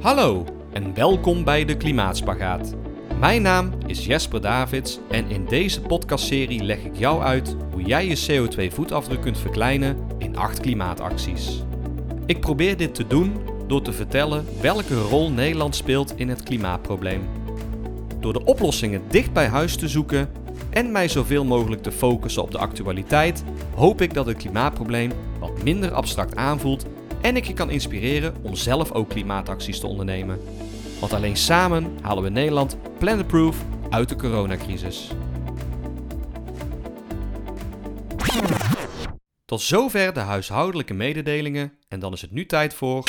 Hallo en welkom bij de Klimaatspagaat. Mijn naam is Jesper Davids en in deze podcastserie leg ik jou uit hoe jij je CO2-voetafdruk kunt verkleinen in 8 klimaatacties. Ik probeer dit te doen door te vertellen welke rol Nederland speelt in het klimaatprobleem. Door de oplossingen dicht bij huis te zoeken en mij zoveel mogelijk te focussen op de actualiteit, hoop ik dat het klimaatprobleem wat minder abstract aanvoelt en ik je kan inspireren om zelf ook klimaatacties te ondernemen. Want alleen samen halen we Nederland planetproof uit de coronacrisis. Tot zover de huishoudelijke mededelingen en dan is het nu tijd voor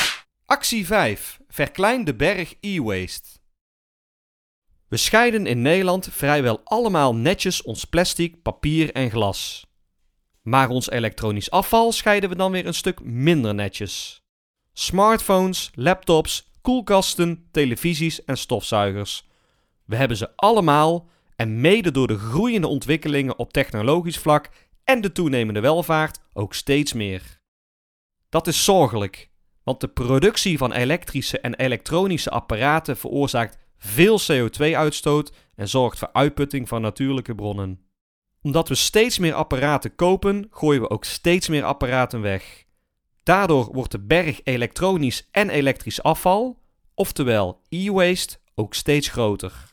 actie 5. Verklein de berg e-waste. We scheiden in Nederland vrijwel allemaal netjes ons plastic, papier en glas. Maar ons elektronisch afval scheiden we dan weer een stuk minder netjes. Smartphones, laptops, koelkasten, televisies en stofzuigers. We hebben ze allemaal en mede door de groeiende ontwikkelingen op technologisch vlak en de toenemende welvaart ook steeds meer. Dat is zorgelijk, want de productie van elektrische en elektronische apparaten veroorzaakt veel CO2-uitstoot en zorgt voor uitputting van natuurlijke bronnen. Omdat we steeds meer apparaten kopen, gooien we ook steeds meer apparaten weg. Daardoor wordt de berg elektronisch en elektrisch afval, oftewel e-waste, ook steeds groter.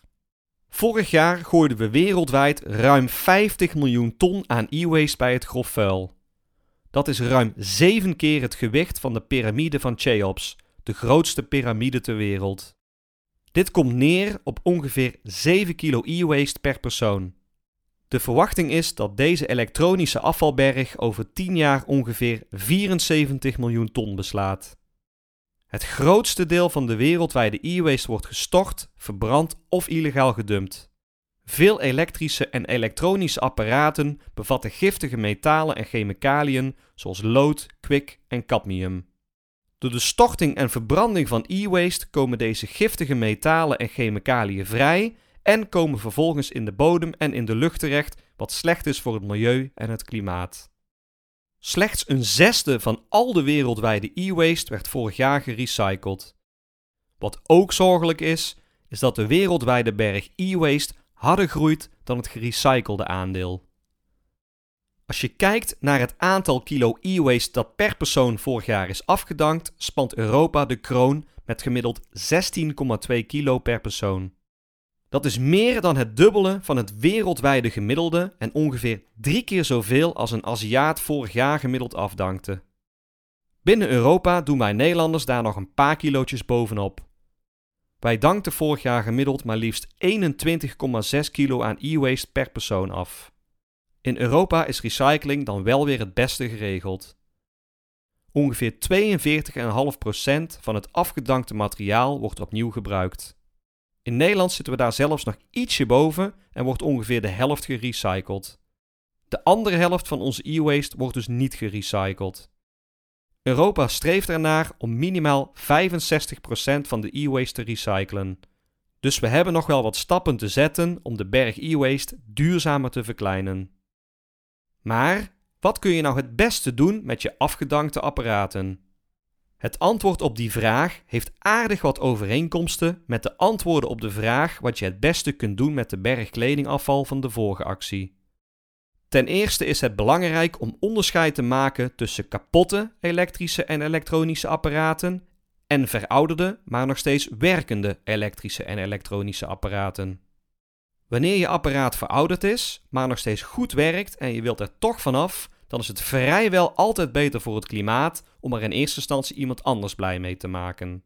Vorig jaar gooiden we wereldwijd ruim 50 miljoen ton aan e-waste bij het grof vuil. Dat is ruim 7 keer het gewicht van de piramide van Cheops, de grootste piramide ter wereld. Dit komt neer op ongeveer 7 kilo e-waste per persoon. De verwachting is dat deze elektronische afvalberg over 10 jaar ongeveer 74 miljoen ton beslaat. Het grootste deel van de wereldwijde e-waste wordt gestort, verbrand of illegaal gedumpt. Veel elektrische en elektronische apparaten bevatten giftige metalen en chemicaliën zoals lood, kwik en cadmium. Door de storting en verbranding van e-waste komen deze giftige metalen en chemicaliën vrij en komen vervolgens in de bodem en in de lucht terecht, wat slecht is voor het milieu en het klimaat. Slechts een zesde van al de wereldwijde e-waste werd vorig jaar gerecycled. Wat ook zorgelijk is, is dat de wereldwijde berg e-waste harder groeit dan het gerecyclede aandeel. Als je kijkt naar het aantal kilo e-waste dat per persoon vorig jaar is afgedankt, spant Europa de kroon met gemiddeld 16,2 kilo per persoon. Dat is meer dan het dubbele van het wereldwijde gemiddelde en ongeveer drie keer zoveel als een Aziat vorig jaar gemiddeld afdankte. Binnen Europa doen wij Nederlanders daar nog een paar kilootjes bovenop. Wij dankten vorig jaar gemiddeld maar liefst 21,6 kilo aan e-waste per persoon af. In Europa is recycling dan wel weer het beste geregeld. Ongeveer 42,5% van het afgedankte materiaal wordt opnieuw gebruikt. In Nederland zitten we daar zelfs nog ietsje boven en wordt ongeveer de helft gerecycled. De andere helft van onze e-waste wordt dus niet gerecycled. Europa streeft ernaar om minimaal 65% van de e-waste te recyclen. Dus we hebben nog wel wat stappen te zetten om de berg e-waste duurzamer te verkleinen. Maar wat kun je nou het beste doen met je afgedankte apparaten? Het antwoord op die vraag heeft aardig wat overeenkomsten met de antwoorden op de vraag wat je het beste kunt doen met de berg kledingafval van de vorige actie. Ten eerste is het belangrijk om onderscheid te maken tussen kapotte elektrische en elektronische apparaten en verouderde, maar nog steeds werkende elektrische en elektronische apparaten. Wanneer je apparaat verouderd is, maar nog steeds goed werkt en je wilt er toch vanaf, dan is het vrijwel altijd beter voor het klimaat om er in eerste instantie iemand anders blij mee te maken.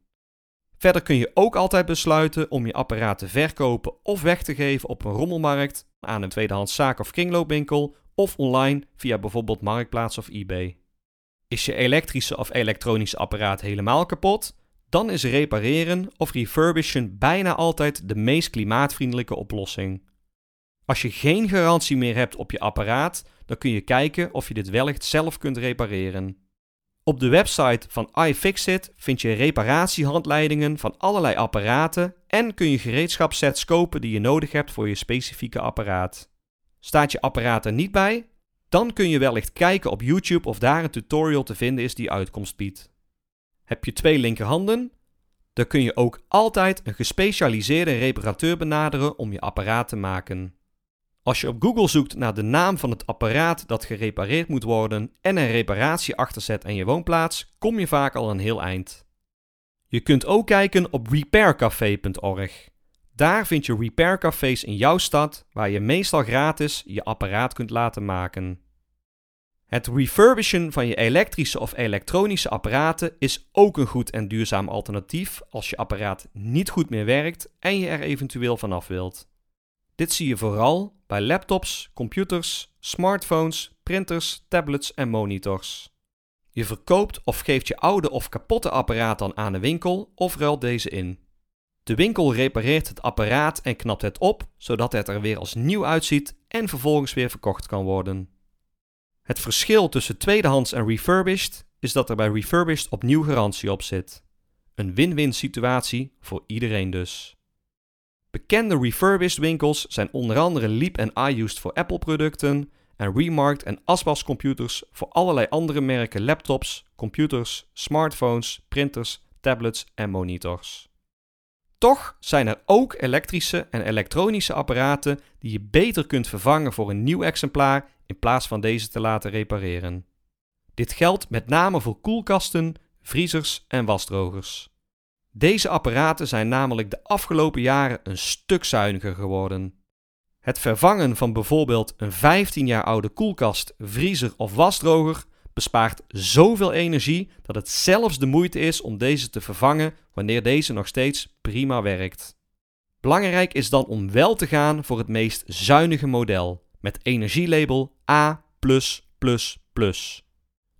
Verder kun je ook altijd besluiten om je apparaat te verkopen of weg te geven op een rommelmarkt, aan een tweedehands zaak of kringloopwinkel of online via bijvoorbeeld Marktplaats of eBay. Is je elektrische of elektronische apparaat helemaal kapot? Dan is repareren of refurbishen bijna altijd de meest klimaatvriendelijke oplossing. Als je geen garantie meer hebt op je apparaat, dan kun je kijken of je dit wellicht zelf kunt repareren. Op de website van iFixit vind je reparatiehandleidingen van allerlei apparaten en kun je gereedschapsets kopen die je nodig hebt voor je specifieke apparaat. Staat je apparaat er niet bij? Dan kun je wellicht kijken op YouTube of daar een tutorial te vinden is die uitkomst biedt. Heb je twee linkerhanden? dan kun je ook altijd een gespecialiseerde reparateur benaderen om je apparaat te maken. Als je op Google zoekt naar de naam van het apparaat dat gerepareerd moet worden en een reparatie achterzet aan je woonplaats, kom je vaak al een heel eind. Je kunt ook kijken op repaircafé.org. Daar vind je repaircafés in jouw stad waar je meestal gratis je apparaat kunt laten maken. Het refurbishen van je elektrische of elektronische apparaten is ook een goed en duurzaam alternatief als je apparaat niet goed meer werkt en je er eventueel vanaf wilt. Dit zie je vooral bij laptops, computers, smartphones, printers, tablets en monitors. Je verkoopt of geeft je oude of kapotte apparaat dan aan de winkel of ruilt deze in. De winkel repareert het apparaat en knapt het op, zodat het er weer als nieuw uitziet en vervolgens weer verkocht kan worden. Het verschil tussen tweedehands en refurbished is dat er bij refurbished opnieuw garantie op zit. Een win-win situatie voor iedereen dus. Bekende refurbished winkels zijn onder andere Leap en iUsed voor Apple producten en Remarked en Aspas computers voor allerlei andere merken laptops, computers, smartphones, printers, tablets en monitors. Toch zijn er ook elektrische en elektronische apparaten die je beter kunt vervangen voor een nieuw exemplaar in plaats van deze te laten repareren. Dit geldt met name voor koelkasten, vriezers en wasdrogers. Deze apparaten zijn namelijk de afgelopen jaren een stuk zuiniger geworden. Het vervangen van bijvoorbeeld een 15 jaar oude koelkast, vriezer of wasdroger bespaart zoveel energie dat het zelfs de moeite is om deze te vervangen wanneer deze nog steeds prima werkt. Belangrijk is dan om wel te gaan voor het meest zuinige model met energielabel A+++.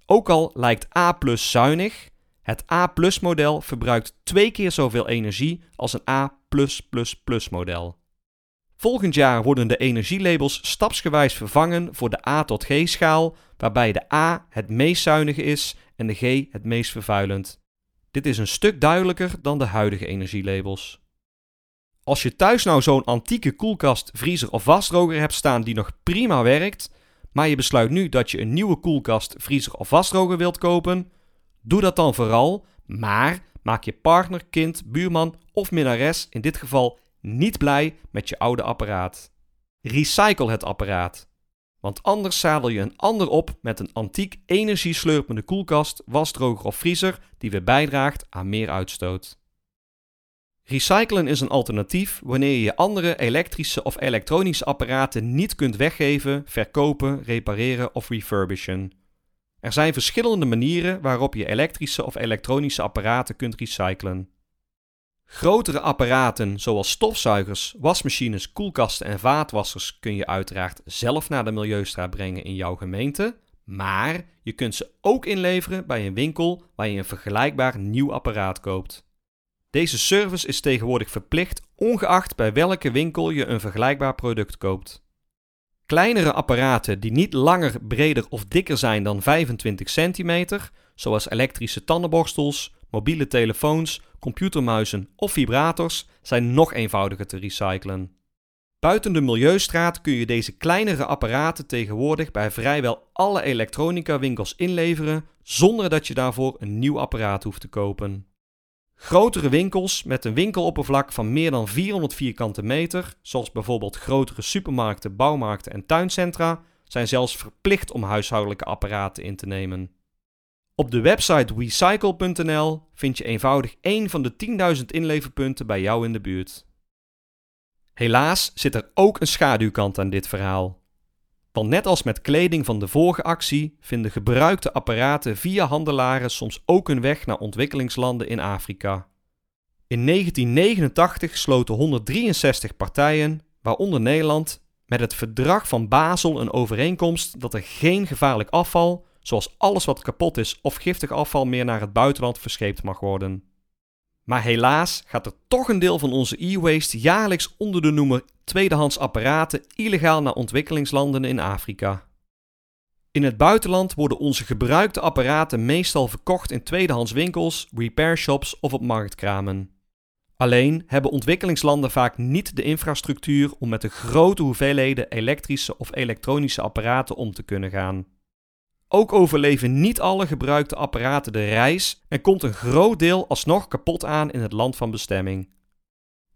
Ook al lijkt A+ zuinig, het A+-model verbruikt twee keer zoveel energie als een A+++-model. Volgend jaar worden de energielabels stapsgewijs vervangen voor de A tot G-schaal, waarbij de A het meest zuinige is en de G het meest vervuilend. Dit is een stuk duidelijker dan de huidige energielabels. Als je thuis nou zo'n antieke koelkast, vriezer of wasdroger hebt staan die nog prima werkt, maar je besluit nu dat je een nieuwe koelkast, vriezer of wasdroger wilt kopen, doe dat dan vooral, maar maak je partner, kind, buurman of minnares in dit geval niet blij met je oude apparaat. Recycle het apparaat. Want anders zadel je een ander op met een antiek energieslurpende koelkast, wasdroger of vriezer die weer bijdraagt aan meer uitstoot. Recyclen is een alternatief wanneer je je andere elektrische of elektronische apparaten niet kunt weggeven, verkopen, repareren of refurbishen. Er zijn verschillende manieren waarop je elektrische of elektronische apparaten kunt recyclen. Grotere apparaten zoals stofzuigers, wasmachines, koelkasten en vaatwassers kun je uiteraard zelf naar de Milieustraat brengen in jouw gemeente, maar je kunt ze ook inleveren bij een winkel waar je een vergelijkbaar nieuw apparaat koopt. Deze service is tegenwoordig verplicht, ongeacht bij welke winkel je een vergelijkbaar product koopt. Kleinere apparaten die niet langer, breder of dikker zijn dan 25 centimeter, zoals elektrische tandenborstels, mobiele telefoons, computermuizen of vibrators, zijn nog eenvoudiger te recyclen. Buiten de Milieustraat kun je deze kleinere apparaten tegenwoordig bij vrijwel alle elektronica winkels inleveren zonder dat je daarvoor een nieuw apparaat hoeft te kopen. Grotere winkels met een winkeloppervlak van meer dan 400 vierkante meter, zoals bijvoorbeeld grotere supermarkten, bouwmarkten en tuincentra, zijn zelfs verplicht om huishoudelijke apparaten in te nemen. Op de website recycle.nl vind je eenvoudig één van de 10.000 inleverpunten bij jou in de buurt. Helaas zit er ook een schaduwkant aan dit verhaal. Want net als met kleding van de vorige actie vinden gebruikte apparaten via handelaren soms ook een weg naar ontwikkelingslanden in Afrika. In 1989 sloten 163 partijen, waaronder Nederland, met het Verdrag van Basel een overeenkomst dat er geen gevaarlijk afval, zoals alles wat kapot is of giftig afval, meer naar het buitenland verscheept mag worden. Maar helaas gaat er toch een deel van onze e-waste jaarlijks onder de noemer tweedehands apparaten illegaal naar ontwikkelingslanden in Afrika. In het buitenland worden onze gebruikte apparaten meestal verkocht in tweedehands winkels, repair shops of op marktkramen. Alleen hebben ontwikkelingslanden vaak niet de infrastructuur om met de grote hoeveelheden elektrische of elektronische apparaten om te kunnen gaan. Ook overleven niet alle gebruikte apparaten de reis en komt een groot deel alsnog kapot aan in het land van bestemming.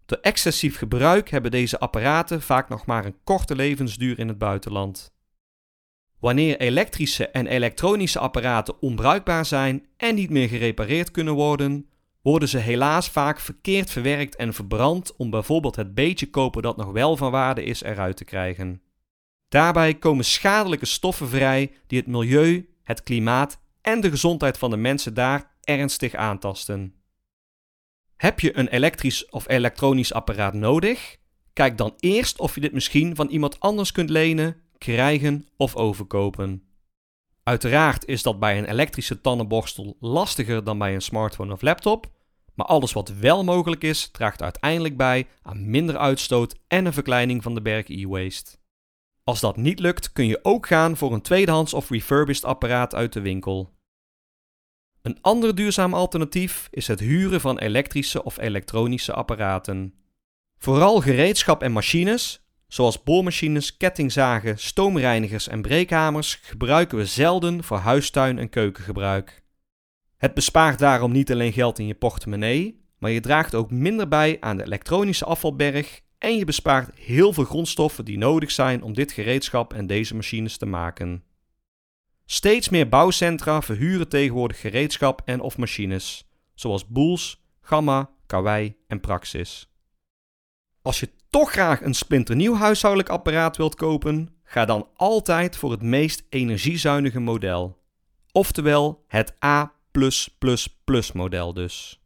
Door excessief gebruik hebben deze apparaten vaak nog maar een korte levensduur in het buitenland. Wanneer elektrische en elektronische apparaten onbruikbaar zijn en niet meer gerepareerd kunnen worden, worden ze helaas vaak verkeerd verwerkt en verbrand om bijvoorbeeld het beetje koper dat nog wel van waarde is eruit te krijgen. Daarbij komen schadelijke stoffen vrij die het milieu, het klimaat en de gezondheid van de mensen daar ernstig aantasten. Heb je een elektrisch of elektronisch apparaat nodig? Kijk dan eerst of je dit misschien van iemand anders kunt lenen, krijgen of overkopen. Uiteraard is dat bij een elektrische tandenborstel lastiger dan bij een smartphone of laptop, maar alles wat wel mogelijk is, draagt uiteindelijk bij aan minder uitstoot en een verkleining van de berg e-waste. Als dat niet lukt, kun je ook gaan voor een tweedehands of refurbished apparaat uit de winkel. Een ander duurzaam alternatief is het huren van elektrische of elektronische apparaten. Vooral gereedschap en machines, zoals boormachines, kettingzagen, stoomreinigers en breekhamers, gebruiken we zelden voor huistuin- en keukengebruik. Het bespaart daarom niet alleen geld in je portemonnee, maar je draagt ook minder bij aan de elektronische afvalberg en je bespaart heel veel grondstoffen die nodig zijn om dit gereedschap en deze machines te maken. Steeds meer bouwcentra verhuren tegenwoordig gereedschap en of machines, zoals Boels, Gamma, Kawai en Praxis. Als je toch graag een splinternieuw huishoudelijk apparaat wilt kopen, ga dan altijd voor het meest energiezuinige model. Oftewel het A model dus.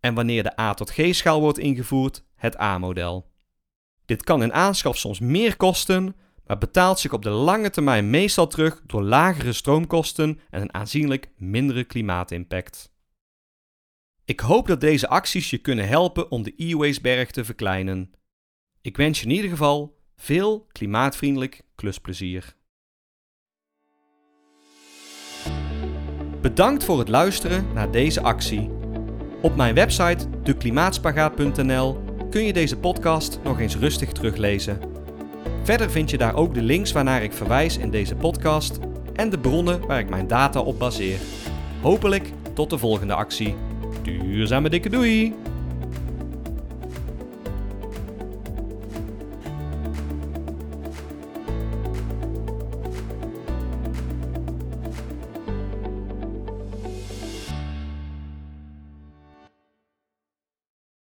En wanneer de A tot G schaal wordt ingevoerd, het A-model. Dit kan in aanschaf soms meer kosten, maar betaalt zich op de lange termijn meestal terug door lagere stroomkosten en een aanzienlijk mindere klimaatimpact. Ik hoop dat deze acties je kunnen helpen om de e-wasteberg te verkleinen. Ik wens je in ieder geval veel klimaatvriendelijk klusplezier. Bedankt voor het luisteren naar deze actie. Op mijn website deklimaatspagaat.nl kun je deze podcast nog eens rustig teruglezen. Verder vind je daar ook de links waarnaar ik verwijs in deze podcast en de bronnen waar ik mijn data op baseer. Hopelijk tot de volgende actie. Duurzame dikke doei!